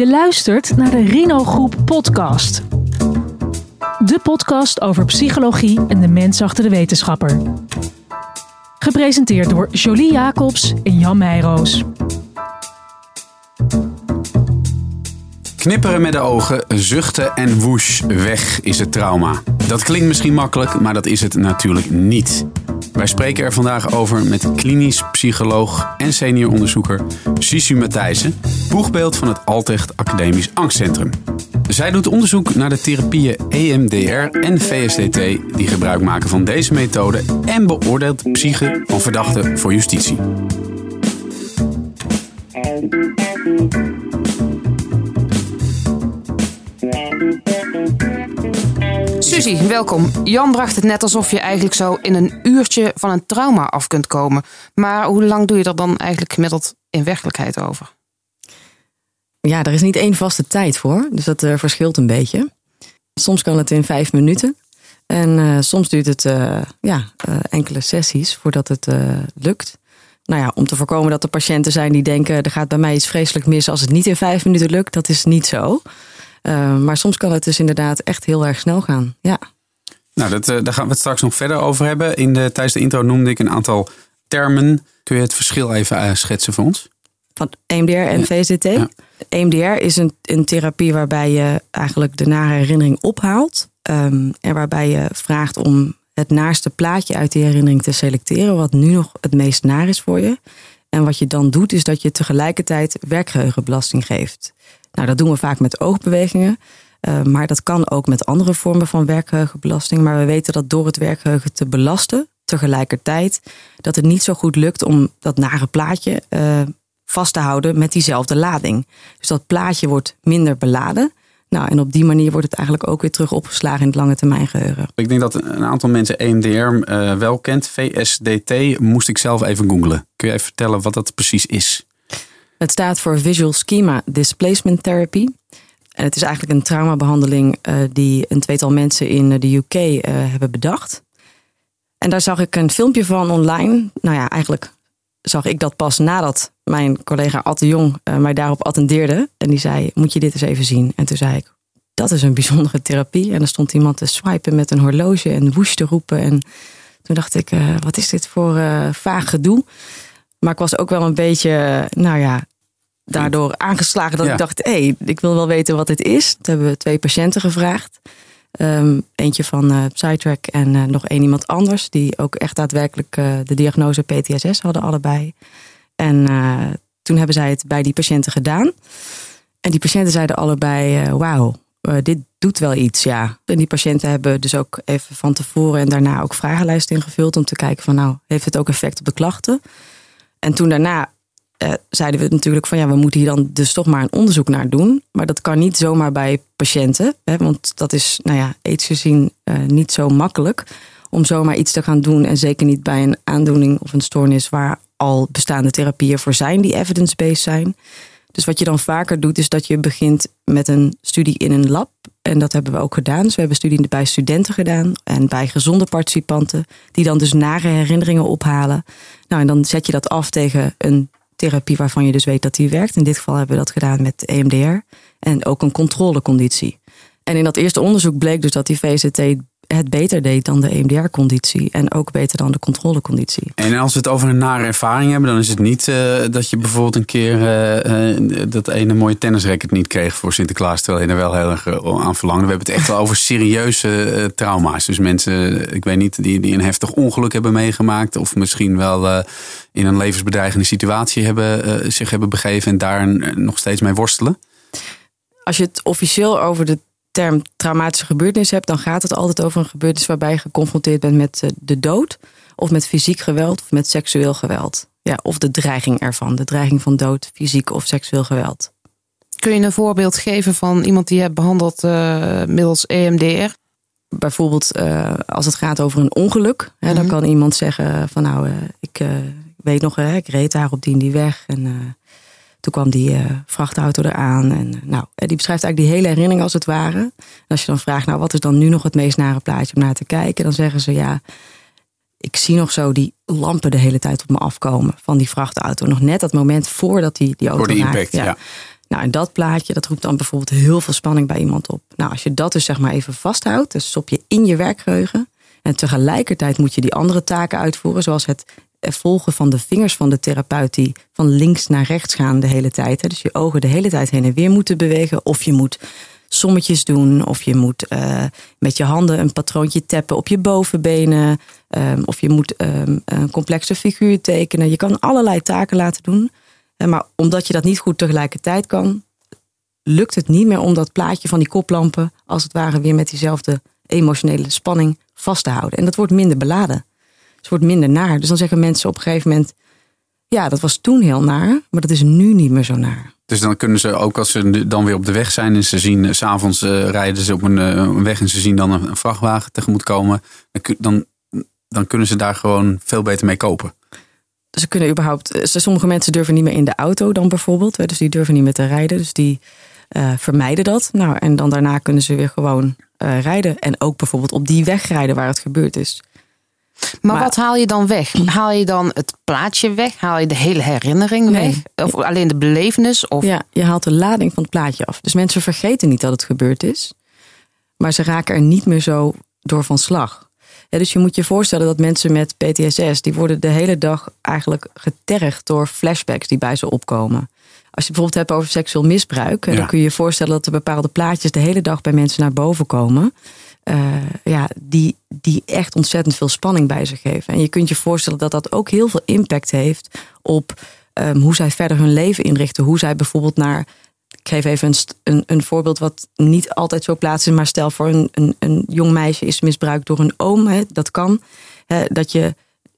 Je luistert naar de Rino Groep podcast. De podcast over psychologie en de mens achter de wetenschapper. Gepresenteerd door Jolie Jacobs en Jan Meijroos. Knipperen met de ogen, zuchten en woesh, weg is het trauma. Dat klinkt misschien makkelijk, maar dat is het natuurlijk niet. Wij spreken er vandaag over met klinisch psycholoog en senior onderzoeker Sisu Matthijssen, boegbeeld van het Altrecht Academisch Angstcentrum. Zij doet onderzoek naar de therapieën EMDR en VSDT die gebruik maken van deze methode en beoordeelt de psyche van verdachten voor justitie. Suzy, welkom. Jan bracht het net alsof je eigenlijk zo in een uurtje van een trauma af kunt komen. Maar hoe lang doe je er dan eigenlijk gemiddeld in werkelijkheid over? Ja, er is niet één vaste tijd voor, dus dat uh, verschilt een beetje. Soms kan het in vijf minuten. En uh, soms duurt het uh, ja, enkele sessies voordat het lukt. Nou ja, om te voorkomen dat er patiënten zijn die denken: er gaat bij mij iets vreselijk mis als het niet in vijf minuten lukt. Dat is niet zo. Uh, maar soms kan het dus inderdaad echt heel erg snel gaan. Ja. Nou, dat, uh, daar gaan we het straks nog verder over hebben. In de, tijdens de intro noemde ik een aantal termen. Kun je het verschil even uh, schetsen voor ons? Van EMDR en. VZT? Ja. EMDR is een, een therapie waarbij je eigenlijk de nare herinnering ophaalt. Um, en waarbij je vraagt om het naaste plaatje uit die herinnering te selecteren. Wat nu nog het meest naar is voor je. En wat je dan doet, is dat je tegelijkertijd werkgeheugenbelasting geeft. Nou, dat doen we vaak met oogbewegingen. Uh, maar dat kan ook met andere vormen van werkgeheugenbelasting. Maar we weten dat door het werkgeheugen te belasten, tegelijkertijd, dat het niet zo goed lukt om dat nare plaatje uh, vast te houden met diezelfde lading. Dus dat plaatje wordt minder beladen. Nou, en op die manier wordt het eigenlijk ook weer terug opgeslagen in het lange termijn geheugen. Ik denk dat een aantal mensen EMDR uh, wel kent. VSDT moest ik zelf even googlen. Kun je even vertellen wat dat precies is? Het staat voor Visual Schema Displacement Therapy. En het is eigenlijk een traumabehandeling uh, die een tweetal mensen in de UK uh, hebben bedacht. En daar zag ik een filmpje van online. Nou ja, eigenlijk zag ik dat pas nadat mijn collega Atte Jong uh, mij daarop attendeerde. En die zei, moet je dit eens even zien? En toen zei ik, dat is een bijzondere therapie. En er stond iemand te swipen met een horloge en woest te roepen. En toen dacht ik, wat is dit voor vaag gedoe? Maar ik was ook wel een beetje, nou ja, daardoor aangeslagen dat ja. ik dacht, hé, hey, ik wil wel weten wat dit is. Toen hebben we twee patiënten gevraagd. Um, eentje van uh, Psytrack en uh, nog één iemand anders. Die ook echt daadwerkelijk uh, de diagnose PTSS hadden allebei. En toen hebben zij het bij die patiënten gedaan. En die patiënten zeiden allebei, wauw, dit doet wel iets, ja. En die patiënten hebben dus ook even van tevoren en daarna ook vragenlijsten ingevuld. Om te kijken van, nou, heeft het ook effect op de klachten? En toen daarna uh, zeiden we natuurlijk van ja, we moeten hier dan dus toch maar een onderzoek naar doen. Maar dat kan niet zomaar bij patiënten. Hè, want dat is, nou ja, ethisch gezien uh, niet zo makkelijk om zomaar iets te gaan doen. En zeker niet bij een aandoening of een stoornis waar al bestaande therapieën voor zijn die evidence-based zijn. Dus wat je dan vaker doet, is dat je begint met een studie in een lab. En dat hebben we ook gedaan. Dus we hebben studie bij studenten gedaan en bij gezonde participanten, die dan dus nare herinneringen ophalen. Nou, en dan zet je dat af tegen een therapie waarvan je dus weet dat die werkt. In dit geval hebben we dat gedaan met EMDR. En ook een controleconditie. En in dat eerste onderzoek bleek dus dat die VZT het beter deed dan de EMDR-conditie. En ook beter dan de controleconditie. En als we het over een nare ervaring hebben, dan is het niet uh, dat je bijvoorbeeld een keer uh, uh, dat ene mooie tennisracket niet kreeg voor Sinterklaas. Terwijl je er wel heel erg aan verlangde. We hebben het echt wel over serieuze trauma's. Dus mensen, ik weet niet, die, die een heftig ongeluk hebben meegemaakt. Of misschien wel in een levensbedreigende situatie hebben, zich hebben begeven en daar nog steeds mee worstelen. Als je het officieel over de term traumatische gebeurtenis hebt, dan gaat het altijd over een gebeurtenis waarbij je geconfronteerd bent met eh, de dood, of met fysiek geweld, of met seksueel geweld. Ja, of de dreiging ervan, de dreiging van dood, fysiek of seksueel geweld. Kun je een voorbeeld geven van iemand die je hebt behandeld uh, middels EMDR? Bijvoorbeeld uh, als het gaat over een ongeluk. Hè, mm -hmm. Dan kan iemand zeggen van nou, uh, ik weet nog, ik reed daar op die en die weg. En toen kwam die uh, vrachtauto eraan. En uh, nou, die beschrijft eigenlijk die hele herinnering als het ware. En als je dan vraagt, nou, wat is dan nu nog het meest nare plaatje om naar te kijken? Dan zeggen ze, ja, ik zie nog zo die lampen de hele tijd op me afkomen van die vrachtauto. Nog net dat moment voordat die, die auto Voor de impact, ja. ja. Nou, en dat plaatje, dat roept dan bijvoorbeeld heel veel spanning bij iemand op. Nou, als je dat dus zeg maar even vasthoudt, dus stop je in je werkgeheugen. En tegelijkertijd moet je die andere taken uitvoeren, zoals het volgen van de vingers van de therapeut die van links naar rechts gaan de hele tijd. Hè. Dus je ogen de hele tijd heen en weer moeten bewegen. Of je moet sommetjes doen. Of je moet uh, met je handen een patroontje tappen op je bovenbenen. Um, of je moet um, een complexe figuur tekenen. Je kan allerlei taken laten doen. Maar omdat je dat niet goed tegelijkertijd kan, lukt het niet meer om dat plaatje van die koplampen, als het ware, weer met diezelfde emotionele spanning vast te houden. En dat wordt minder beladen. Het wordt minder naar. Dus dan zeggen mensen op een gegeven moment: Ja, dat was toen heel naar, maar dat is nu niet meer zo naar. Dus dan kunnen ze ook als ze dan weer op de weg zijn en ze zien, eh, s'avonds uh, rijden ze op een, uh, een, weg en ze zien dan een, een vrachtwagen tegemoet komen, dan, dan kunnen ze daar gewoon veel beter mee kopen. Ze kunnen überhaupt, sommige mensen durven niet meer in de auto dan bijvoorbeeld, dus die durven niet meer te rijden, dus die uh, vermijden dat. Nou, en dan daarna kunnen ze weer gewoon rijden en ook bijvoorbeeld op die weg rijden waar het gebeurd is. Maar, maar, wat haal je dan weg? Haal je dan het plaatje weg? Haal je de hele herinnering nee. weg? Of alleen de belevenis? Of? Ja, je haalt de lading van het plaatje af. Dus mensen vergeten niet dat het gebeurd is. Maar ze raken er niet meer zo door van slag. Ja, dus je moet je voorstellen dat mensen met PTSS... die worden de hele dag eigenlijk getergd door flashbacks die bij ze opkomen. Als je bijvoorbeeld hebt over seksueel misbruik... Ja. dan kun je je voorstellen dat er bepaalde plaatjes... de hele dag bij mensen naar boven komen... Uh, ja, die, die echt ontzettend veel spanning bij zich geven. En je kunt je voorstellen dat dat ook heel veel impact heeft op um, hoe zij verder hun leven inrichten. Hoe zij bijvoorbeeld naar. Ik geef even een, een, een voorbeeld wat niet altijd zo plaatst maar stel voor een, een, een jong meisje is misbruikt door een oom. Hè, dat kan. Hè, dat je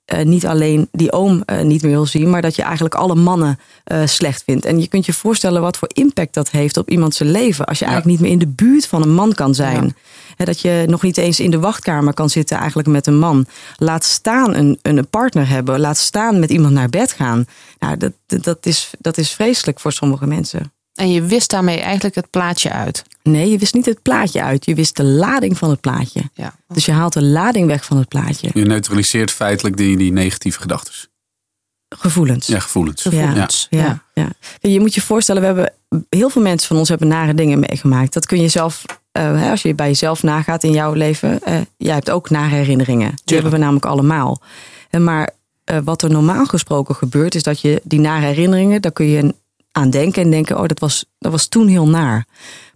uh, niet alleen die oom uh, niet meer wil zien, maar dat je eigenlijk alle mannen uh, slecht vindt. En je kunt je voorstellen wat voor impact dat heeft op iemands leven. Als je ja. eigenlijk niet meer in de buurt van een man kan zijn. Ja. He, dat je nog niet eens in de wachtkamer kan zitten eigenlijk met een man. Laat staan een, een partner hebben. Laat staan met iemand naar bed gaan. Nou, dat, dat, is, dat is vreselijk voor sommige mensen. En je wist daarmee eigenlijk het plaatje uit? Nee, je wist niet het plaatje uit. Je wist de lading van het plaatje. Ja. Dus je haalt de lading weg van het plaatje. Je neutraliseert feitelijk die, die negatieve gedachten. Gevoelens. Ja, gevoelens. gevoelens. Ja. Ja. Ja. ja. Je moet je voorstellen, we hebben heel veel mensen van ons hebben nare dingen meegemaakt. Dat kun je zelf, uh, als je bij jezelf nagaat in jouw leven. Uh, jij hebt ook nare herinneringen. Die ja. hebben we namelijk allemaal. En maar uh, wat er normaal gesproken gebeurt, is dat je die nare herinneringen, daar kun je aan denken en denken, oh, dat was, dat was toen heel naar.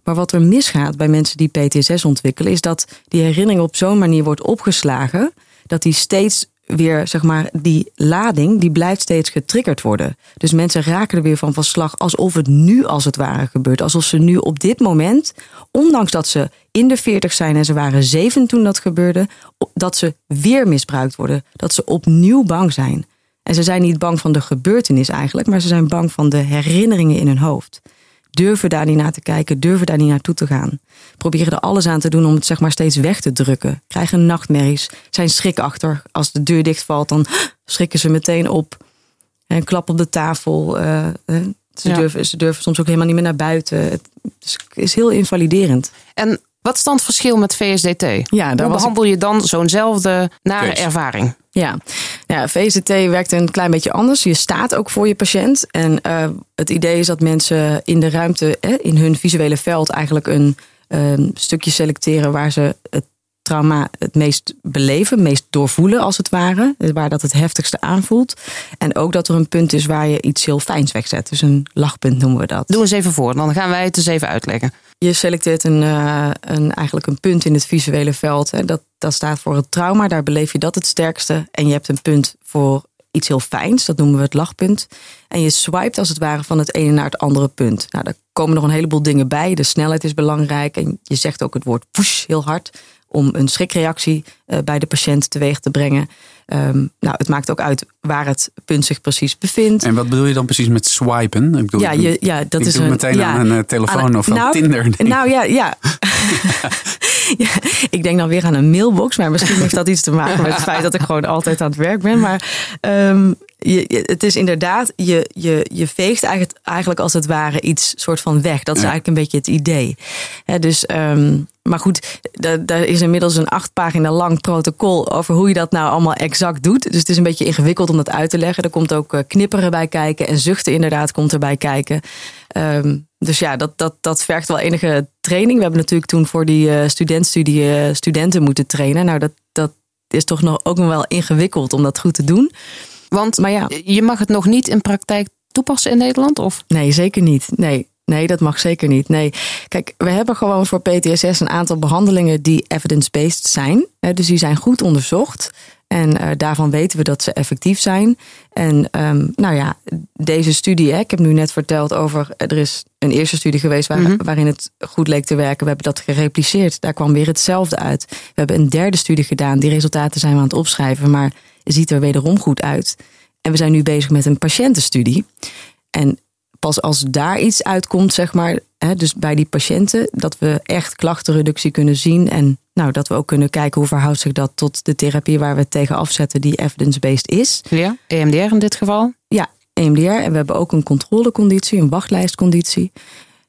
Maar wat er misgaat bij mensen die PTSS ontwikkelen, is dat die herinnering op zo'n manier wordt opgeslagen, dat die steeds weer, zeg maar, die lading, die blijft steeds getriggerd worden. Dus mensen raken er weer van van slag alsof het nu als het ware gebeurt. Alsof ze nu op dit moment, ondanks dat ze in de 40 zijn en ze waren zeven toen dat gebeurde, dat ze weer misbruikt worden. Dat ze opnieuw bang zijn. En ze zijn niet bang van de gebeurtenis eigenlijk, maar ze zijn bang van de herinneringen in hun hoofd. Durven daar niet naar te kijken, durven daar niet naartoe te gaan. Proberen er alles aan te doen om het zeg maar steeds weg te drukken. Krijgen nachtmerries, zijn schrik achter. Als de deur dichtvalt, dan schrikken ze meteen op. En klap op de tafel. Uh, ze, ja. durven, ze durven soms ook helemaal niet meer naar buiten. Het is heel invaliderend. En wat is dan het verschil met VSDT? Ja, Hoe behandel je dan zo'nzelfde nare ervaring? Ja. Ja, VSDT werkt een klein beetje anders. Je staat ook voor je patiënt. En uh, het idee is dat mensen in de ruimte, eh, in hun visuele veld, eigenlijk een uh, stukje selecteren waar ze het trauma het meest beleven, meest doorvoelen als het ware. Waar dat het heftigste aanvoelt. En ook dat er een punt is waar je iets heel fijns wegzet. Dus een lachpunt noemen we dat. Doe eens even voor, dan gaan wij het eens even uitleggen. Je selecteert een, uh, een, eigenlijk een punt in het visuele veld. Hè. Dat, dat staat voor het trauma, daar beleef je dat het sterkste. En je hebt een punt voor iets heel fijns, dat noemen we het lachpunt. En je swipet als het ware van het ene naar het andere punt. Nou, daar komen nog een heleboel dingen bij. De snelheid is belangrijk. En je zegt ook het woord push heel hard om een schrikreactie uh, bij de patiënt teweeg te brengen. Um, nou, het maakt ook uit waar het punt zich precies bevindt. En wat bedoel je dan precies met swipen? Ik bedoel, ja, je, ja, dat ik is doe een, meteen ja, aan een telefoon aan, of aan nou, Tinder. Nou ja, ja. ja. Ik denk dan weer aan een mailbox, maar misschien heeft dat iets te maken met het feit dat ik gewoon altijd aan het werk ben. Maar um, je, je, het is inderdaad, je, je, je veegt eigenlijk, eigenlijk als het ware iets soort van weg. Dat is ja. eigenlijk een beetje het idee. He, dus, um, maar goed, daar is inmiddels een acht pagina lang protocol over hoe je dat nou allemaal exact doet. Dus het is een beetje ingewikkeld om dat uit te leggen. Er komt ook knipperen bij kijken en zuchten inderdaad komt erbij kijken. Um, dus ja, dat, dat, dat vergt wel enige training. We hebben natuurlijk toen voor die uh, studentstudie uh, studenten moeten trainen. Nou, dat, dat is toch nog, ook nog wel ingewikkeld om dat goed te doen. Want maar ja. je mag het nog niet in praktijk toepassen in Nederland? Of? Nee, zeker niet. Nee, Nee, dat mag zeker niet. Nee, kijk, we hebben gewoon voor PTSS een aantal behandelingen die evidence-based zijn. Dus die zijn goed onderzocht. En uh, daarvan weten we dat ze effectief zijn. En um, nou ja, deze studie, hè, ik heb nu net verteld over. Er is een eerste studie geweest waar, mm-hmm. waarin het goed leek te werken. We hebben dat gerepliceerd. Daar kwam weer hetzelfde uit. We hebben een derde studie gedaan. Die resultaten zijn we aan het opschrijven, maar ziet er wederom goed uit. En we zijn nu bezig met een patiëntenstudie. En pas als daar iets uitkomt, zeg maar, hè, dus bij die patiënten, dat we echt klachtenreductie kunnen zien. En nou, dat we ook kunnen kijken hoe verhoudt zich dat tot de therapie waar we het tegen afzetten, die evidence-based is. Ja, EMDR in dit geval? Ja, EMDR. En we hebben ook een controleconditie, een wachtlijstconditie.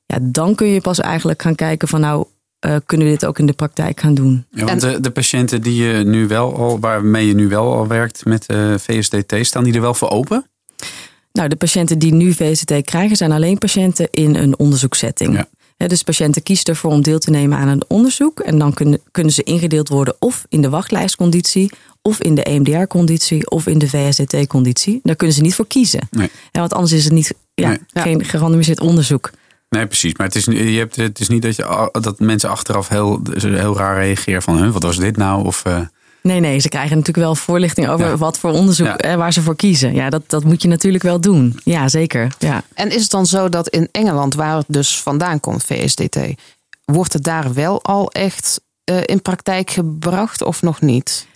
Ja, dan kun je pas eigenlijk gaan kijken van nou, uh, kunnen we dit ook in de praktijk gaan doen. Ja, want de, de, patiënten die je nu wel al, waarmee je nu wel al werkt met uh, eh, VSDT, staan die er wel voor open? Nou, de patiënten die nu VST krijgen zijn alleen patiënten in een onderzoekssetting. Ja. dus patiënten kiezen ervoor om deel te nemen aan een onderzoek. En dan kunnen, kunnen ze ingedeeld worden of in de wachtlijstconditie, of in de EMDR-conditie, of in de VSDT-conditie. Daar kunnen ze niet voor kiezen. Nee. want anders is het niet, ja, geen gerandomiseerd onderzoek. Nee, precies. Maar het is, je hebt, het is niet dat, je, dat mensen achteraf heel, heel raar reageren van... wat was dit nou? Of, uh... Nee, nee, ze krijgen natuurlijk wel voorlichting over wat voor onderzoek ja. waar ze voor kiezen. Ja, dat, dat moet je natuurlijk wel doen. Ja, zeker. Ja. En is het dan zo dat in Engeland, waar het dus vandaan komt, VSDT, wordt het daar wel al echt uh, in praktijk gebracht of nog niet?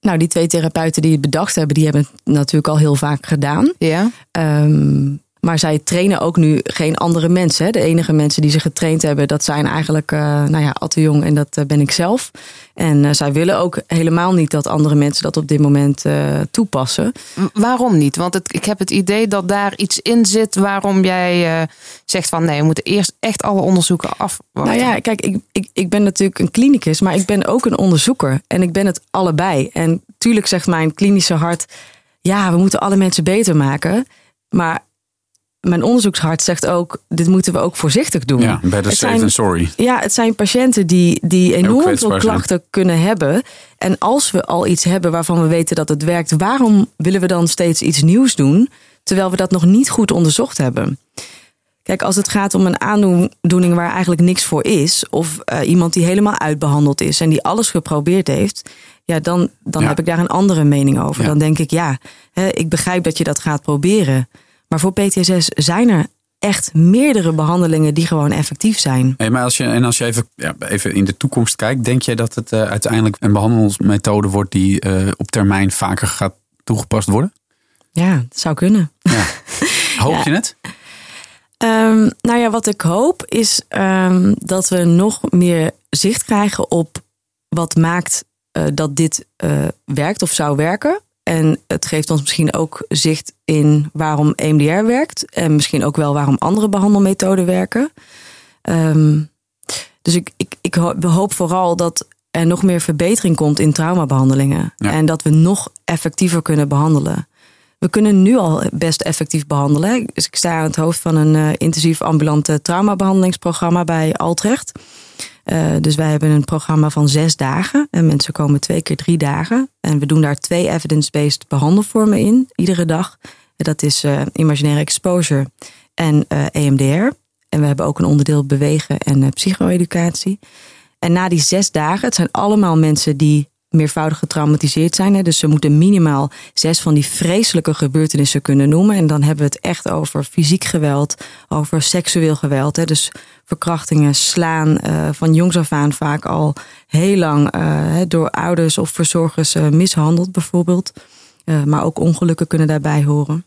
Nou, die twee therapeuten die het bedacht hebben, die hebben het natuurlijk al heel vaak gedaan. Ja. Um, maar zij trainen ook nu geen andere mensen. Hè. De enige mensen die ze getraind hebben, dat zijn eigenlijk uh, nou ja, Atte Jong en dat uh, ben ik zelf. En uh, zij willen ook helemaal niet dat andere mensen dat op dit moment toepassen. Waarom niet? Want het, ik heb het idee dat daar iets in zit waarom jij zegt van nee, we moeten eerst echt alle onderzoeken af. Nou ja, kijk, ik, ik, ik ben natuurlijk een klinicus, maar ik ben ook een onderzoeker. En ik ben het allebei. En tuurlijk zegt mijn klinische hart, ja, we moeten alle mensen beter maken. Maar mijn onderzoekshart zegt ook, dit moeten we ook voorzichtig doen. Ja, better safe than sorry. Ja, het zijn patiënten die, die enorm veel klachten kunnen hebben. En als we al iets hebben waarvan we weten dat het werkt, waarom willen we dan steeds iets nieuws doen, terwijl we dat nog niet goed onderzocht hebben? Kijk, als het gaat om een aandoening waar eigenlijk niks voor is, of uh, iemand die helemaal uitbehandeld is en die alles geprobeerd heeft, ja, dan, dan heb ik daar een andere mening over. Dan denk ik, ja, hè, ik begrijp dat je dat gaat proberen. Maar voor PTSS zijn er echt meerdere behandelingen die gewoon effectief zijn. Hey, maar als je, en als je even, ja, even in de toekomst kijkt, denk je dat het uh, uiteindelijk een behandelingsmethode wordt die uh, op termijn vaker gaat toegepast worden? Ja, dat zou kunnen. Ja. Hoop ja. je het? Um, nou ja, wat ik hoop is um, dat we nog meer zicht krijgen op wat maakt uh, dat dit werkt of zou werken. En het geeft ons misschien ook zicht in waarom EMDR werkt. En misschien ook wel waarom andere behandelmethoden werken. Um, dus ik, ik, ik hoop vooral dat er nog meer verbetering komt in traumabehandelingen. En dat we nog effectiever kunnen behandelen. We kunnen nu al best effectief behandelen. Dus ik sta aan het hoofd van een uh, intensief ambulante traumabehandelingsprogramma bij Altrecht. Uh, dus wij hebben een programma van zes dagen. En mensen komen twee keer drie dagen. En we doen daar twee evidence-based behandelvormen in, iedere dag. Dat is uh, imaginaire exposure en EMDR. En we hebben ook een onderdeel bewegen en psycho-educatie. En na die zes dagen, het zijn allemaal mensen die meervoudig getraumatiseerd zijn. Dus ze moeten minimaal zes van die vreselijke gebeurtenissen kunnen noemen. En dan hebben we het echt over fysiek geweld, over seksueel geweld. Dus verkrachtingen, slaan, uh, van jongs af aan vaak al heel lang uh, door ouders of verzorgers uh, mishandeld bijvoorbeeld. maar ook ongelukken kunnen daarbij horen.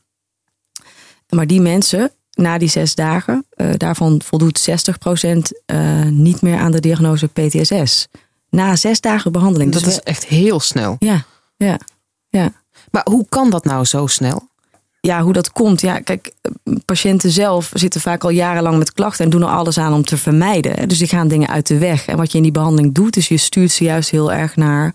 Maar die mensen, na die zes dagen, daarvan voldoet 60% niet meer aan de diagnose PTSS. Na zes dagen behandeling. Dat, is echt heel snel. Ja, ja, ja. Maar hoe kan dat nou zo snel? Ja, hoe dat komt. Ja, kijk, patiënten zelf zitten vaak al jarenlang met klachten en doen er alles aan om te vermijden. Dus die gaan dingen uit de weg. En wat je in die behandeling doet, is je stuurt ze juist heel erg naar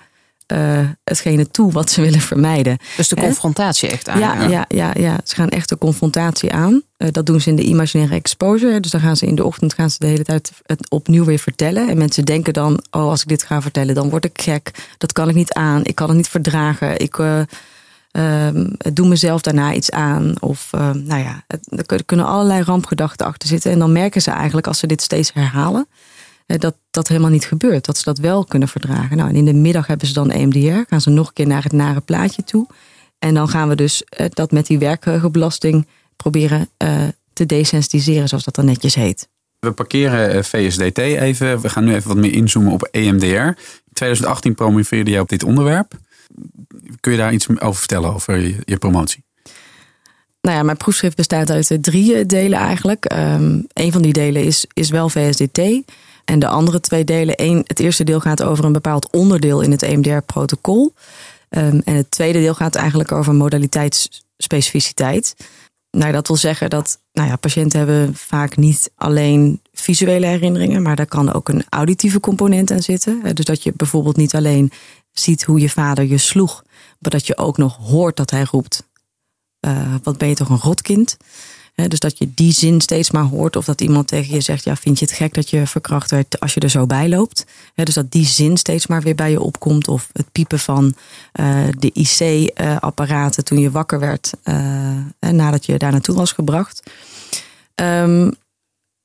uh, hetgene toe wat ze willen vermijden. Dus de confrontatie echt aan. Ja, ja, ja, ja, ze gaan echt de confrontatie aan. Uh, dat doen ze in de imaginaire exposure. Dus dan gaan ze in de ochtend gaan ze de hele tijd het opnieuw weer vertellen. En mensen denken dan, oh, als ik dit ga vertellen, dan word ik gek. Dat kan ik niet aan. Ik kan het niet verdragen. Ik uh, doe mezelf daarna iets aan. Of nou ja, er kunnen allerlei rampgedachten achter zitten. En dan merken ze eigenlijk als ze dit steeds herhalen dat dat helemaal niet gebeurt. Dat ze dat wel kunnen verdragen. Nou, en in de middag hebben ze dan EMDR. Gaan ze nog een keer naar het nare plaatje toe. En dan gaan we dus dat met die werkgeheugenbelasting proberen uh, te desensitiseren, zoals dat dan netjes heet. We parkeren eh, VSDT even. We gaan nu even wat meer inzoomen op EMDR. In 2018 promoveerde jij op dit onderwerp. Kun je daar iets over vertellen over je, je promotie? Nou ja, mijn proefschrift bestaat uit drie delen eigenlijk. Um, een van die delen is, is wel VSDT. En de andere twee delen, één, het eerste deel gaat over een bepaald onderdeel in het EMDR-protocol. Um, en het tweede deel gaat eigenlijk over modaliteitsspecificiteit. Nou, dat wil zeggen dat nou ja, patiënten hebben vaak niet alleen visuele herinneringen, maar daar kan ook een auditieve component aan zitten. Dus dat je bijvoorbeeld niet alleen ziet hoe je vader je sloeg, maar dat je ook nog hoort dat hij roept: uh, Wat ben je toch een rotkind? Dus dat je die zin steeds maar hoort. Of dat iemand tegen je zegt: ja, Vind je het gek dat je verkracht werd als je er zo bij loopt? dus dat die zin steeds maar weer bij je opkomt. Of het piepen van uh, de IC-apparaten toen je wakker werd. Uh, nadat je daar naartoe was gebracht. Um,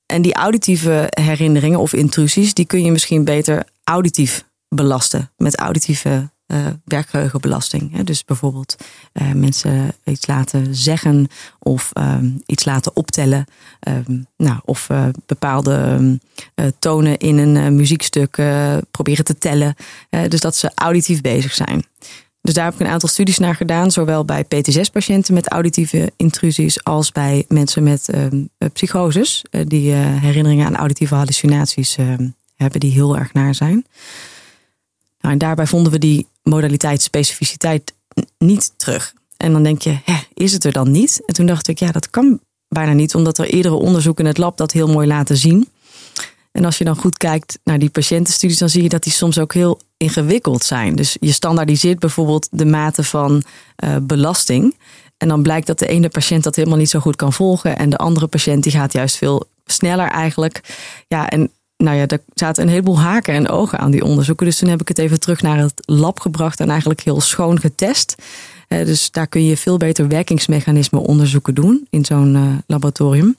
en die auditieve herinneringen of intrusies, die kun je misschien beter auditief belasten. Met auditieve uh, werkgeheugenbelasting. Dus bijvoorbeeld uh, mensen iets laten zeggen of uh, iets laten optellen. Ehm, nou, of uh, bepaalde tonen in een muziekstuk proberen te tellen. dus dat ze auditief bezig zijn. Dus daar heb ik een aantal studies naar gedaan, zowel bij PTSS-patiënten met auditieve intrusies als bij mensen met ehm, psychoses, die herinneringen aan auditieve hallucinaties hebben, die heel erg naar zijn. Nou, en daarbij vonden we die modaliteit, specificiteit niet terug. En dan denk je, hè, is het er dan niet? En toen dacht ik, ja, dat kan bijna niet, omdat er eerdere onderzoeken in het lab dat heel mooi laten zien. En als je dan goed kijkt naar die patiëntenstudies, dan zie je dat die soms ook heel ingewikkeld zijn. Dus je standaardiseert bijvoorbeeld de mate van uh, belasting. En dan blijkt dat de ene patiënt dat helemaal niet zo goed kan volgen. En de andere patiënt die gaat juist veel sneller eigenlijk. Ja, en nou ja, er zaten een heleboel haken en ogen aan die onderzoeken. Dus toen heb ik het even terug naar het lab gebracht en eigenlijk heel schoon getest. dus daar kun je veel beter werkingsmechanismen onderzoeken doen in zo'n uh, laboratorium.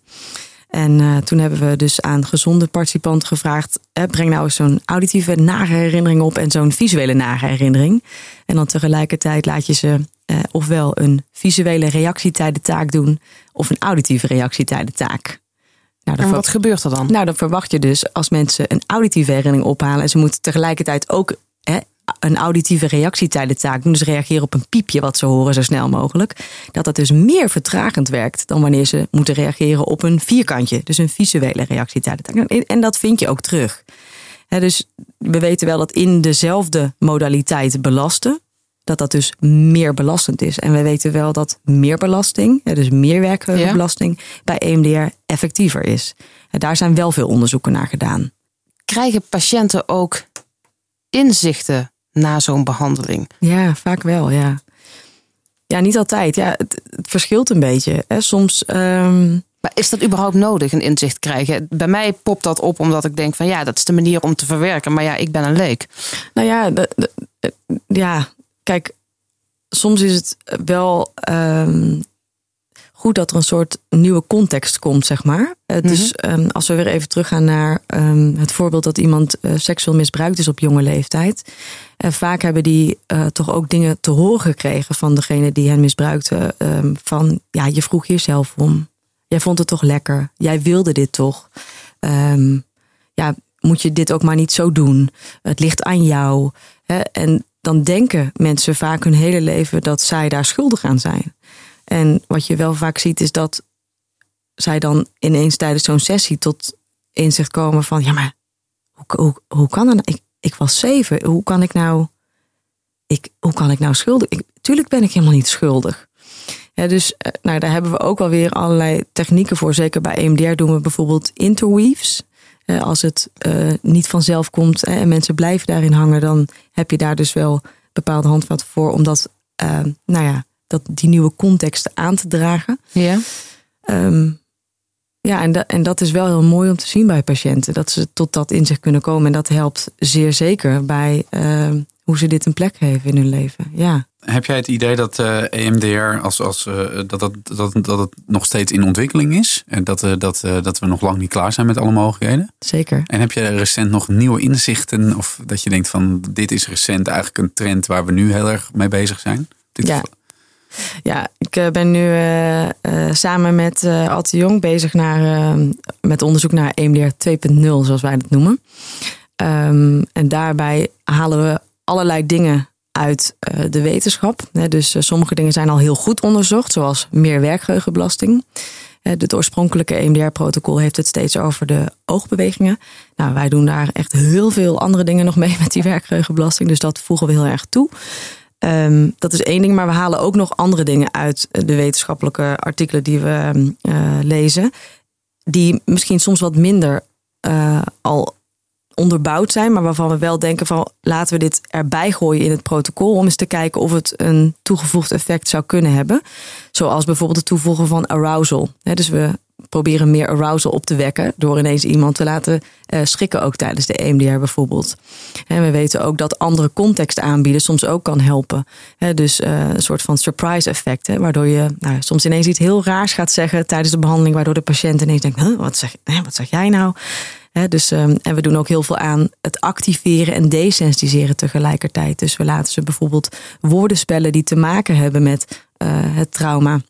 En uh, toen hebben we dus aan gezonde participanten gevraagd: breng nou eens zo'n auditieve nare herinnering op en zo'n visuele nare herinnering. En dan tegelijkertijd laat je ze ofwel een visuele reactietijdentaak doen of een auditieve reactietijdentaak. Nou, en wat gebeurt er dan? Nou, dan verwacht je dus als mensen een auditieve herinnering ophalen en ze moeten tegelijkertijd ook hè, een auditieve reactietijdentaak doen, dus reageren op een piepje wat ze horen zo snel mogelijk, dat dat dus meer vertragend werkt dan wanneer ze moeten reageren op een vierkantje, dus een visuele reactietijdentaak. En dat vind je ook terug. dus we weten wel dat in dezelfde modaliteit belasten, dat dat dus meer belastend is. En we weten wel dat meer belasting, dus meer werkbelasting, bij EMDR effectiever is. En daar zijn wel veel onderzoeken naar gedaan. Krijgen patiënten ook inzichten na zo'n behandeling? Ja, vaak wel, ja. Ja, niet altijd. Ja, het, verschilt een beetje. Soms. Um... Maar is dat überhaupt nodig, een inzicht krijgen? Bij mij popt dat op omdat ik denk van ja, dat is de manier om te verwerken. Maar ja, ik ben een leek. Nou ja, de, ja kijk, soms is het wel um, goed dat er een soort nieuwe context komt, zeg maar. Uh, Dus um, als we weer even teruggaan naar um, het voorbeeld dat iemand uh, seksueel misbruikt is op jonge leeftijd. Uh, vaak hebben die toch ook dingen te horen gekregen van degene die hen misbruikte. van ja, je vroeg jezelf om. Jij vond het toch lekker. Jij wilde dit toch. ja, moet je dit ook maar niet zo doen. Het ligt aan jou. Hè? En dan denken mensen vaak hun hele leven dat zij daar schuldig aan zijn. En wat je wel vaak ziet is dat zij dan ineens tijdens zo'n sessie tot inzicht komen van ja, maar hoe, hoe, kan dat? Nou? Ik, ik was zeven. Hoe kan ik nou? Ik, hoe kan ik nou schuldig? Ik, tuurlijk ben ik helemaal niet schuldig. Ja, dus eh, nou, daar hebben we ook wel weer allerlei technieken voor. Zeker bij EMDR doen we bijvoorbeeld interweaves. Als het uh, niet vanzelf komt en mensen blijven daarin hangen, dan heb je daar dus wel bepaalde handvatten voor om dat, eh, nou ja, dat, die nieuwe context aan te dragen. Ja. Ehm, ja, en, da- en dat is wel heel mooi om te zien bij patiënten. Dat ze tot dat inzicht kunnen komen. En dat helpt zeer zeker bij hoe ze dit een plek geven in hun leven. Ja, Heb jij het idee dat eh, EMDR als, als, eh, dat, dat, dat, dat het nog steeds in ontwikkeling is? En dat, eh, dat, dat we nog lang niet klaar zijn met alle mogelijkheden? zeker. En heb je recent nog nieuwe inzichten? Of dat je denkt van dit is recent eigenlijk een trend waar we nu heel erg mee bezig zijn? Dit Ja. Ja, ik ben nu samen met Ad de Jong bezig naar, eh, met onderzoek naar E EMDR 2.0, zoals wij dat noemen. Ehm, en daarbij halen we allerlei dingen uit eh, de wetenschap. Dus eh, sommige dingen zijn al heel goed onderzocht, zoals meer werkgeheugenbelasting. Eh, Het oorspronkelijke EMDR-protocol heeft het steeds over de oogbewegingen. Nou, wij doen daar echt heel veel andere dingen nog mee met die werkgeheugenbelasting. Dus dat voegen we heel erg toe. Ehm, dat is één ding, maar we halen ook nog andere dingen uit de wetenschappelijke artikelen die we ehm, eh, lezen. Die misschien soms wat minder eh, al onderbouwd zijn, maar waarvan we wel denken van laten we dit erbij gooien in het protocol om eens te kijken of het een toegevoegd effect zou kunnen hebben. Zoals bijvoorbeeld het toevoegen van arousal. Dus we proberen meer arousal op te wekken door ineens iemand te laten eh, schrikken ook tijdens de EMDR bijvoorbeeld. En we weten ook dat andere context aanbieden soms ook kan helpen. Dus eh, een soort van surprise effect, waardoor je nou, soms ineens iets heel raars gaat zeggen tijdens de behandeling, waardoor de patiënt ineens denkt, wat, zeg, wat zeg jij nou? Dus, ehm, en we doen ook heel veel aan het activeren en desensitiseren tegelijkertijd. Dus we laten ze bijvoorbeeld woorden spellen die te maken hebben met eh, het trauma.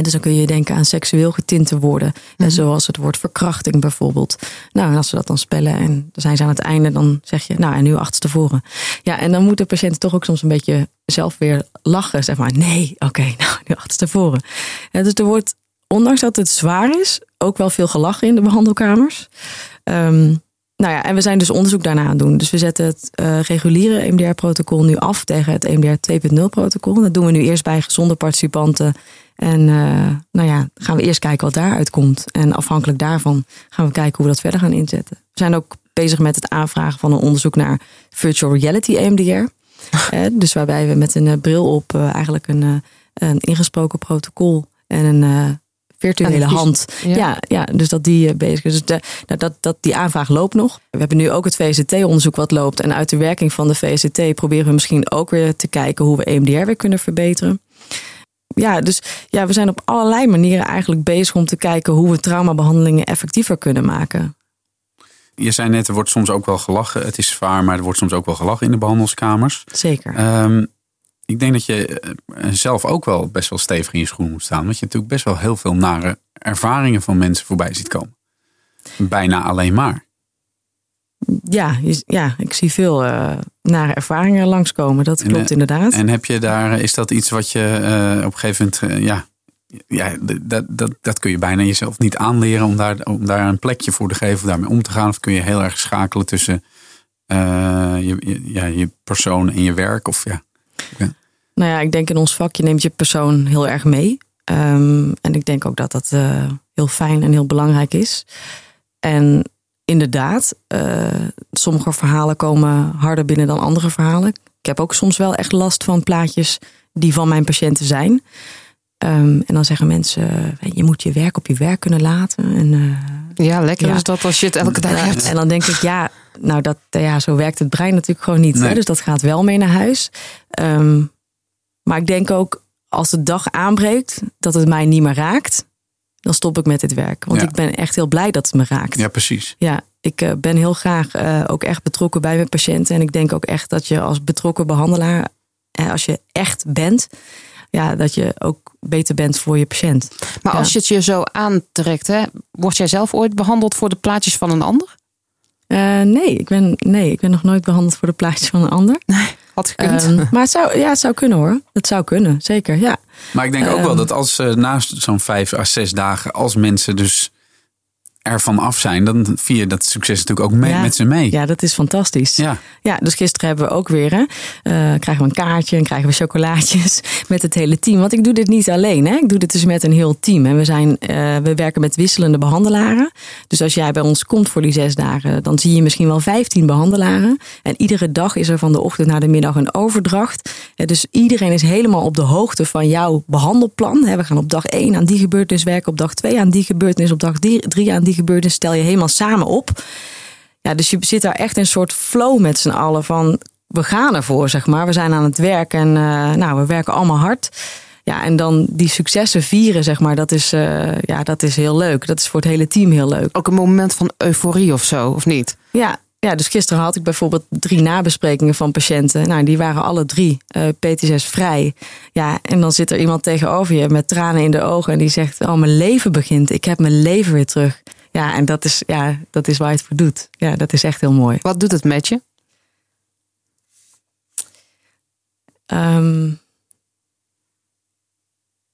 Dus dan kun je denken aan seksueel getinte woorden. Hè, zoals het woord verkrachting bijvoorbeeld. Nou, en als ze dat dan spellen en dan zijn ze aan het einde, dan zeg je, nou, en nu achterstevoren. Ja, en dan moet de patiënt toch ook soms een beetje zelf weer lachen. Zeg maar, nee, oké, nou, nu achterstevoren. Ja, dus er wordt, ondanks dat het zwaar is, ook wel veel gelachen in de behandelkamers. Ehm, nou ja, en we zijn dus onderzoek daarna aan het doen. Dus we zetten het eh, reguliere EMDR-protocol nu af tegen het EMDR 2.0-protocol. Dat doen we nu eerst bij gezonde participanten. En eh, nou ja, gaan we eerst kijken wat daaruit komt. En afhankelijk daarvan gaan we kijken hoe we dat verder gaan inzetten. We zijn ook bezig met het aanvragen van een onderzoek naar virtual reality EMDR. Eh, dus waarbij we met een eh, bril op eigenlijk een, een ingesproken protocol en een virtuele hand. Ja. Ja, ja, dus dat die eh, bezig is. Dus de, nou, dat, dat, die aanvraag loopt nog. We hebben nu ook het VCT-onderzoek wat loopt. En uit de werking van de VCT proberen we misschien ook weer te kijken hoe we EMDR weer kunnen verbeteren. Ja, dus ja, we zijn op allerlei manieren eigenlijk bezig om te kijken hoe we traumabehandelingen effectiever kunnen maken. Je zei net, er wordt soms ook wel gelachen. Het is zwaar, maar er wordt soms ook wel gelachen in de behandelskamers. Zeker. Ehm, ik denk dat je eh, zelf ook wel best wel stevig in je schoen moet staan. Want je natuurlijk best wel heel veel nare ervaringen van mensen voorbij ziet komen. Bijna alleen maar. Ja, ja ik zie veel eh nare ervaringen langskomen. Dat klopt eh, inderdaad. En heb je daar, is dat iets wat je eh, op een gegeven moment, eh, ja, ja dat, dat, dat kun je bijna jezelf niet aanleren om daar, om daar een plekje voor te geven, of daarmee om te gaan. Of kun je heel erg schakelen tussen eh, je, je, ja, je persoon en je werk? Of ja. Nou ja, ik denk in ons vak, je neemt je persoon heel erg mee. Ehm, en ik denk ook dat dat eh, heel fijn en heel belangrijk is. En inderdaad, eh, sommige verhalen komen harder binnen dan andere verhalen. Ik heb ook soms wel echt last van plaatjes die van mijn patiënten zijn. Ehm, en dan zeggen mensen, eh, je moet je werk op je werk kunnen laten. En, eh, Ja, lekker Ja. is dat als je het elke dag hebt. En dan denk ik, ja, nou dat, ja, zo werkt het brein natuurlijk gewoon niet. Nee. Hè? Dus dat gaat wel mee naar huis. Ehm, maar ik denk ook, als de dag aanbreekt, dat het mij niet meer raakt, dan stop ik met dit werk. Want Ja. ik ben echt heel blij dat het me raakt. ja, precies. Ja, ik eh, ben heel graag eh, ook echt betrokken bij mijn patiënten. En ik denk ook echt dat je als betrokken behandelaar, eh, als je echt bent, ja, dat je ook beter bent voor je patiënt. Maar Ja. als je het je zo aantrekt, hè, word jij zelf ooit behandeld voor de plaatjes van een ander? Eh, nee, ik ben, nee, ik ben nog nooit behandeld voor de plaatjes van een ander. Had gekund. Ehm, maar het zou, ja, het zou kunnen hoor. Het zou kunnen, zeker. Ja. Maar ik denk ook wel Ehm. dat als eh, na zo'n vijf à zes dagen, als mensen dus ervan af zijn, dan vier dat succes natuurlijk ook mee, Ja. met ze mee. Ja, dat is fantastisch. Ja. Ja, dus gisteren hebben we ook weer, hè, eh, krijgen we een kaartje en krijgen we chocolaatjes met het hele team. Want ik doe dit niet alleen, hè. ik doe dit dus met een heel team. En we, zijn, eh, we werken met wisselende behandelaren. Dus als jij bij ons komt voor die zes dagen, dan zie je misschien wel 15 behandelaren. En iedere dag is er van de ochtend naar de middag een overdracht. Dus iedereen is helemaal op de hoogte van jouw behandelplan. We gaan op dag 1 aan die gebeurtenis werken, op dag 2 aan die gebeurtenis, op dag 3 aan die gebeurtenis. Stel je helemaal samen op. Ja, dus je zit daar echt in een soort flow met z'n allen van we gaan ervoor, zeg maar. We zijn aan het werk en eh, nou, we werken allemaal hard. Ja, en dan die successen vieren, zeg maar, dat is, eh, ja, dat is heel leuk. Dat is voor het hele team heel leuk. Ook een moment van euforie of zo, of niet? Ja, ja, dus gisteren had ik bijvoorbeeld drie nabesprekingen van patiënten. Nou, die waren alle drie eh PTSS vrij. Ja, en dan zit er iemand tegenover je met tranen in de ogen en die zegt: Oh, mijn leven begint. Ik heb mijn leven weer terug. Ja, en dat is, ja, dat is waar je het voor doet. Ja, dat is echt heel mooi. Wat doet het met je? Ehm,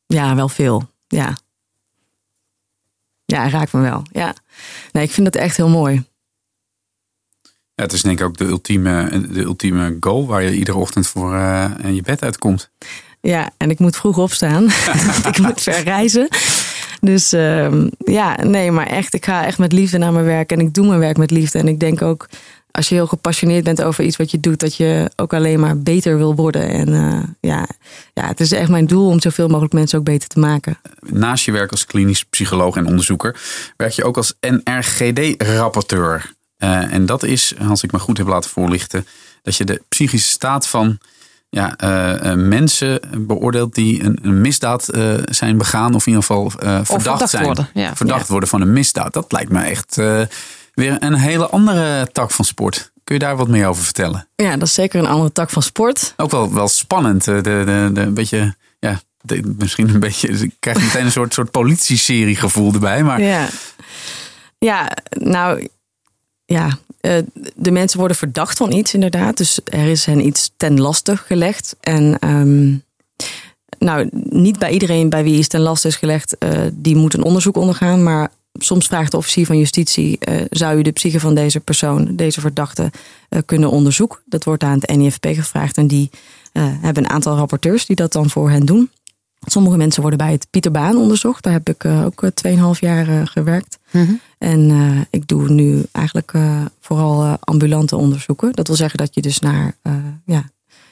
ja, wel veel. Ja. Ja, raakt me wel. Ja. Nee, ik vind het echt heel mooi. Ja, het is denk ik ook de ultieme, de ultieme goal waar je iedere ochtend voor eh, je bed uitkomt. Ja, en ik moet vroeg opstaan. Ik moet ver reizen. Dus ehm, ja, nee, maar echt, ik ga echt met liefde naar mijn werk. En ik doe mijn werk met liefde. En ik denk ook, als je heel gepassioneerd bent over iets wat je doet, dat je ook alleen maar beter wil worden. En eh, ja, ja, het is echt mijn doel om zoveel mogelijk mensen ook beter te maken. Naast je werk als klinisch psycholoog en onderzoeker werk je ook als NRGD-rapporteur. Eh, en dat is, als ik me goed heb laten voorlichten, dat je de psychische staat van ja, eh, eh, mensen beoordeelt die een, een misdaad eh, zijn begaan, of in ieder geval verdacht, verdacht zijn. worden, ja. Verdacht Ja. worden van een misdaad. Dat lijkt me echt weer een hele andere tak van sport. Kun je daar wat meer over vertellen? Ja, dat is zeker een andere tak van sport. Ook wel, wel spannend. De, de, de, een beetje, ja, de- misschien een beetje. Ik krijg meteen een soort, soort politie-serie gevoel erbij. Maar Ja, ja nou ja, de mensen worden verdacht van iets inderdaad. Dus er is hen iets ten laste gelegd. En ehm, nou, niet bij iedereen bij wie iets ten laste is gelegd, eh, die moet een onderzoek ondergaan. Maar soms vraagt de officier van justitie, eh, zou u de psyche van deze persoon, deze verdachte, eh, kunnen onderzoeken? Dat wordt aan het NIFP gevraagd en die eh, hebben een aantal rapporteurs die dat dan voor hen doen. Sommige mensen worden bij het Pieter Baan onderzocht. Daar heb ik eh, ook eh, 2,5 jaar eh, gewerkt. En eh, ik doe nu eigenlijk eh, vooral eh, ambulante onderzoeken. Dat wil zeggen dat je dus naar eh, ja,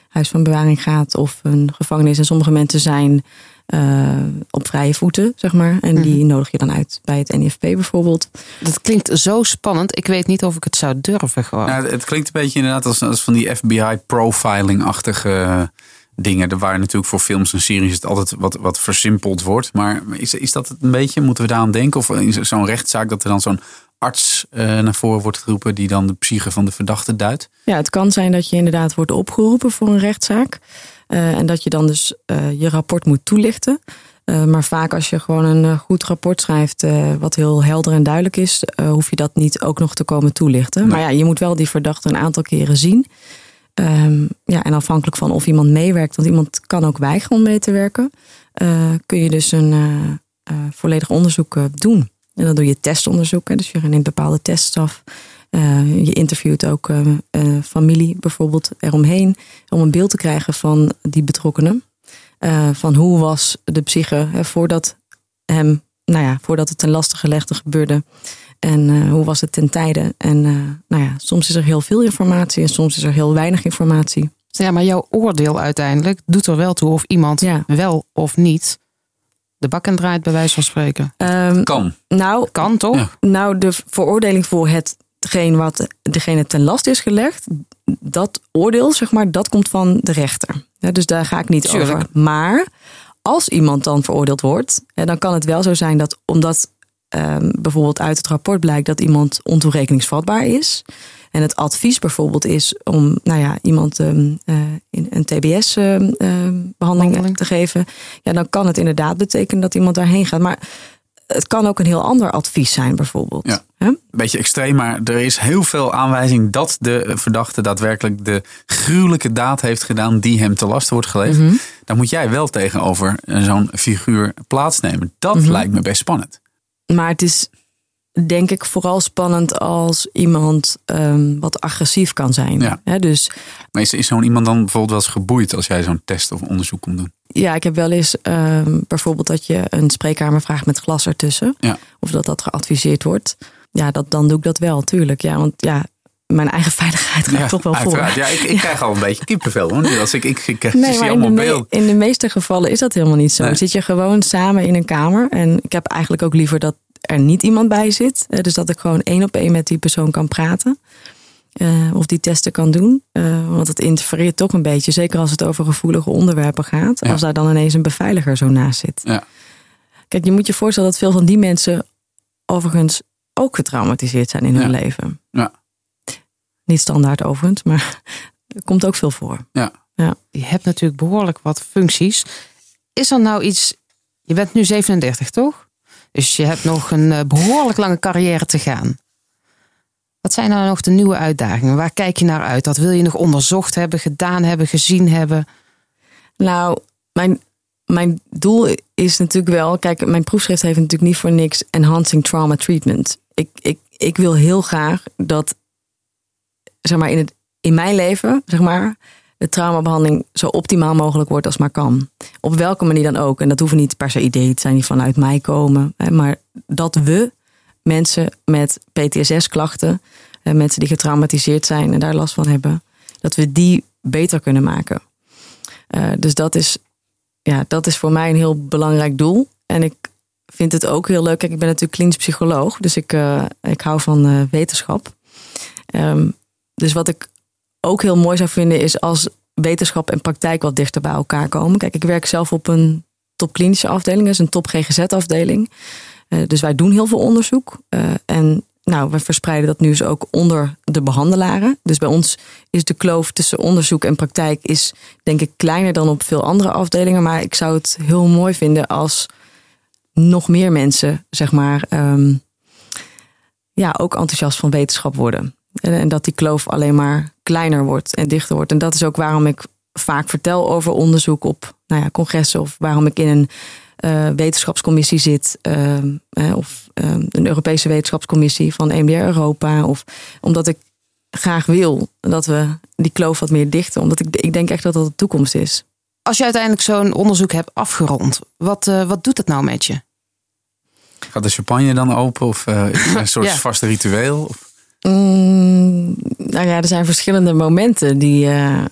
huis van bewaring gaat of een gevangenis. En sommige mensen zijn eh, op vrije voeten, zeg maar. En die nodig je dan uit bij het NIFP bijvoorbeeld. Dat klinkt zo spannend. Ik weet niet of ik het zou durven gewoon. Ja, het klinkt een beetje inderdaad als, als van die FBI-profiling-achtige dingen. Er waar natuurlijk voor films en series het altijd wat, wat versimpeld wordt. Maar is, is dat het een beetje? Moeten we daar aan denken? Of in zo'n rechtszaak dat er dan zo'n arts eh, naar voren wordt geroepen... die dan de psyche van de verdachte duidt? Ja, het kan zijn dat je inderdaad wordt opgeroepen voor een rechtszaak. Eh, en dat je dan dus eh, je rapport moet toelichten. Maar vaak als je gewoon een goed rapport schrijft, wat heel helder en duidelijk is, hoef je dat niet ook nog te komen toelichten. Maar ja, je moet wel die verdachte een aantal keren zien. Ehm, ja, en afhankelijk van of iemand meewerkt, want iemand kan ook weigeren om mee te werken, eh, kun je dus een eh, eh, volledig onderzoek doen. En dan doe je testonderzoek, hè, dus je neemt bepaalde tests af. Je interviewt ook familie bijvoorbeeld eromheen, om een beeld te krijgen van die betrokkenen. Van hoe was de psyche hè, voordat hem, nou ja, voordat het ten laste gelegde gebeurde. En eh, hoe was het ten tijde? En eh, nou ja, soms is er heel veel informatie en soms is er heel weinig informatie. Ja, maar jouw oordeel uiteindelijk doet er wel toe of iemand Ja. wel of niet de bak en draait, bij wijze van spreken. Ehm, Kan. nou, Kan toch? Ja. Nou, de veroordeling voor hetgeen wat degene ten last is gelegd, dat oordeel, zeg maar, dat komt van de rechter. Ja, dus daar ga ik niet Tuurlijk. over. Maar als iemand dan veroordeeld wordt, dan kan het wel zo zijn dat omdat ehm, bijvoorbeeld uit het rapport blijkt dat iemand ontoerekeningsvatbaar is. En het advies bijvoorbeeld is om nou ja, iemand ehm, eh, in een TBS-behandeling Behandeling. te geven. Ja, dan kan het inderdaad betekenen dat iemand daarheen gaat. Maar het kan ook een heel ander advies zijn, bijvoorbeeld. Ja. Een beetje extreem, maar er is heel veel aanwijzing dat de verdachte daadwerkelijk de gruwelijke daad heeft gedaan die hem te last wordt gelegd. Mhm. Dan moet jij wel tegenover zo'n figuur plaatsnemen. Dat Mhm. lijkt me best spannend. Maar het is denk ik vooral spannend als iemand um, wat agressief kan zijn. Ja. Dus Maar is, is zo'n iemand dan bijvoorbeeld wel eens geboeid als jij zo'n test of onderzoek komt doen? ja, ik heb wel eens um, bijvoorbeeld dat je een spreekkamer vraagt met glas ertussen. Ja. Of dat dat geadviseerd wordt. Ja, dat, dan doe ik dat wel, tuurlijk. Ja, want ja, mijn eigen veiligheid gaat toch wel voor. uiteraard. Ja, ik, ik krijg al een beetje kippenvel hoor. Nu als ik, ik, ik, ik Nee, zie maar in de, allemaal beeld. in de meeste gevallen is dat helemaal niet zo. Nee. Zit je gewoon samen in een kamer. En ik heb eigenlijk ook liever dat er niet iemand bij zit. Eh, Dus dat ik gewoon één op één met die persoon kan praten. Eh, of die testen kan doen. Eh, want het interfereert toch een beetje. Zeker als het over gevoelige onderwerpen gaat. Ja. Als daar dan ineens een beveiliger zo naast zit. Ja. Kijk, je moet je voorstellen dat veel van die mensen overigens ook getraumatiseerd zijn in hun Ja. leven. Ja. Niet standaard overigens, maar er komt ook veel voor. Ja. Je hebt natuurlijk behoorlijk wat functies. Is er nou iets... Je bent nu 37, toch? Dus je hebt nog een eh, behoorlijk lange carrière te gaan. Wat zijn nou nog de nieuwe uitdagingen? Waar kijk je naar uit? Wat wil je nog onderzocht hebben, gedaan hebben, gezien hebben? Nou, mijn, mijn doel is natuurlijk wel. Kijk, mijn proefschrift heeft natuurlijk niet voor niks enhancing trauma treatment. Ik, ik, ik wil heel graag dat, zeg maar, in, het, in mijn leven, zeg maar, de traumabehandeling zo optimaal mogelijk wordt als maar kan. Op welke manier dan ook. En dat hoeven niet per se ideeën te zijn die vanuit mij komen. Hè, maar dat we mensen met PTSS-klachten, mensen die getraumatiseerd zijn en daar last van hebben, dat we die beter kunnen maken. Eh, dus dat is, ja, dat is voor mij een heel belangrijk doel. En ik vind het ook heel leuk. Kijk, ik ben natuurlijk klinisch psycholoog, dus ik, eh, ik hou van eh, wetenschap. Ehm, dus wat ik ook heel mooi zou vinden is als wetenschap en praktijk wat dichter bij elkaar komen. Kijk, ik werk zelf op een topklinische afdeling, dat is een top GGZ-afdeling. Eh, dus wij doen heel veel onderzoek. Eh, en nou, we verspreiden dat nu dus ook onder de behandelaren. Dus bij ons is de kloof tussen onderzoek en praktijk is denk ik kleiner dan op veel andere afdelingen. Maar ik zou het heel mooi vinden als nog meer mensen, zeg maar, ehm, ja, ook enthousiast van wetenschap worden. En, en dat die kloof alleen maar kleiner wordt en dichter wordt. En dat is ook waarom ik vaak vertel over onderzoek op nou ja, congressen of waarom ik in een eh, wetenschapscommissie zit, ehm, eh, of ehm, een Europese wetenschapscommissie van EMDR Europa, of omdat ik graag wil dat we die kloof wat meer dichten, omdat ik, ik denk echt dat dat de toekomst is. Als je uiteindelijk zo'n onderzoek hebt afgerond, wat, eh, wat doet het nou met je? Gaat de champagne dan open? Of eh, is een soort Ja. vast ritueel? Of, Mm, nou ja, er zijn verschillende momenten die, eh,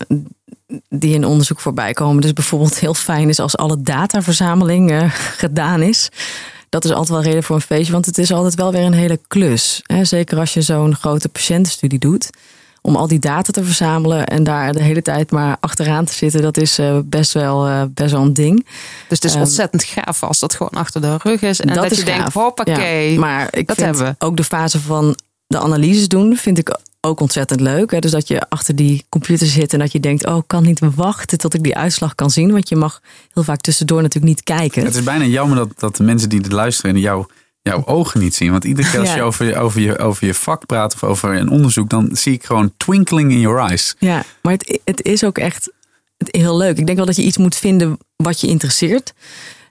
die in onderzoek voorbij komen. Dus bijvoorbeeld heel fijn is als alle dataverzameling eh, gedaan is. Dat is altijd wel reden voor een feestje, want het is altijd wel weer een hele klus. Hè? Zeker als je zo'n grote patiëntenstudie doet. Om al die data te verzamelen en daar de hele tijd maar achteraan te zitten, dat is eh, best, wel, best wel een ding. Dus het is Ehm, ontzettend gaaf als dat gewoon achter de rug is. En dat, is je denkt, hoppakee. Ja, maar ik dat vind hebben we. ook de fase van de analyses doen, vind ik ook ontzettend leuk. Hè? Dus dat je achter die computer zit en dat je denkt, oh, ik kan niet wachten tot ik die uitslag kan zien. Want je mag heel vaak tussendoor natuurlijk niet kijken. het is bijna jammer dat, dat de mensen die dit luisteren jou, jouw ogen niet zien. Want iedere keer als Ja. je over, je over, je over je vak praat of over een onderzoek, dan zie ik gewoon twinkling in your eyes. Ja, maar het, het is ook echt het, heel leuk. Ik denk wel dat je iets moet vinden wat je interesseert.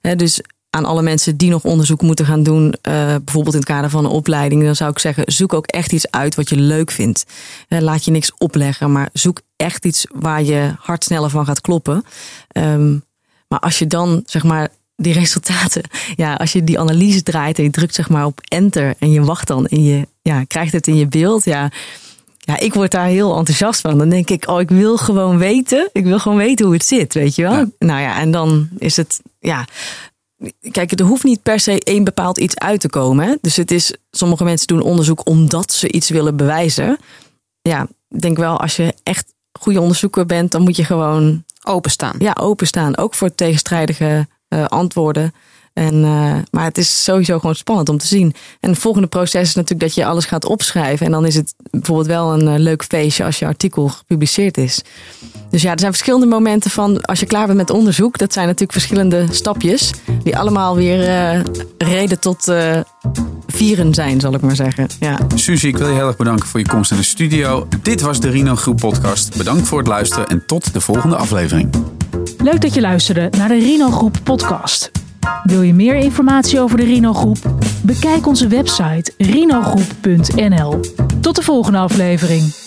Hè, dus aan alle mensen die nog onderzoek moeten gaan doen, eh, bijvoorbeeld in het kader van een opleiding, dan zou ik zeggen: zoek ook echt iets uit wat je leuk vindt. Eh, laat je niks opleggen, maar zoek echt iets waar je hart sneller van gaat kloppen. Ehm, maar als je dan zeg maar die resultaten, ja, als je die analyse draait en je drukt zeg maar op enter en je wacht dan en je ja, krijgt het in je beeld, ja. Ja, ik word daar heel enthousiast van. Dan denk ik, oh, ik wil gewoon weten. Ik wil gewoon weten hoe het zit, weet je wel. Ja. Nou ja, en dan is het, ja. Kijk, er hoeft niet per se één bepaald iets uit te komen. Hè? Dus het is, sommige mensen doen onderzoek omdat ze iets willen bewijzen. Ja, ik denk wel, als je echt goede onderzoeker bent, dan moet je gewoon Openstaan. ja, openstaan. Ook voor tegenstrijdige eh, antwoorden. En, eh, maar het is sowieso gewoon spannend om te zien. En het volgende proces is natuurlijk dat je alles gaat opschrijven. En dan is het bijvoorbeeld wel een eh, leuk feestje als je artikel gepubliceerd is. Dus ja, er zijn verschillende momenten van als je klaar bent met onderzoek. Dat zijn natuurlijk verschillende stapjes. Die allemaal weer eh, reden tot eh, vieren zijn, zal ik maar zeggen. Ja. Suzy, ik wil je heel erg bedanken voor je komst in de studio. Dit was de Rino Groep podcast. Bedankt voor het luisteren en tot de volgende aflevering. Leuk dat je luisterde naar de Rino Groep podcast. Wil je meer informatie over de Rino Groep? Bekijk onze website rinogroep.nl. Tot de volgende aflevering.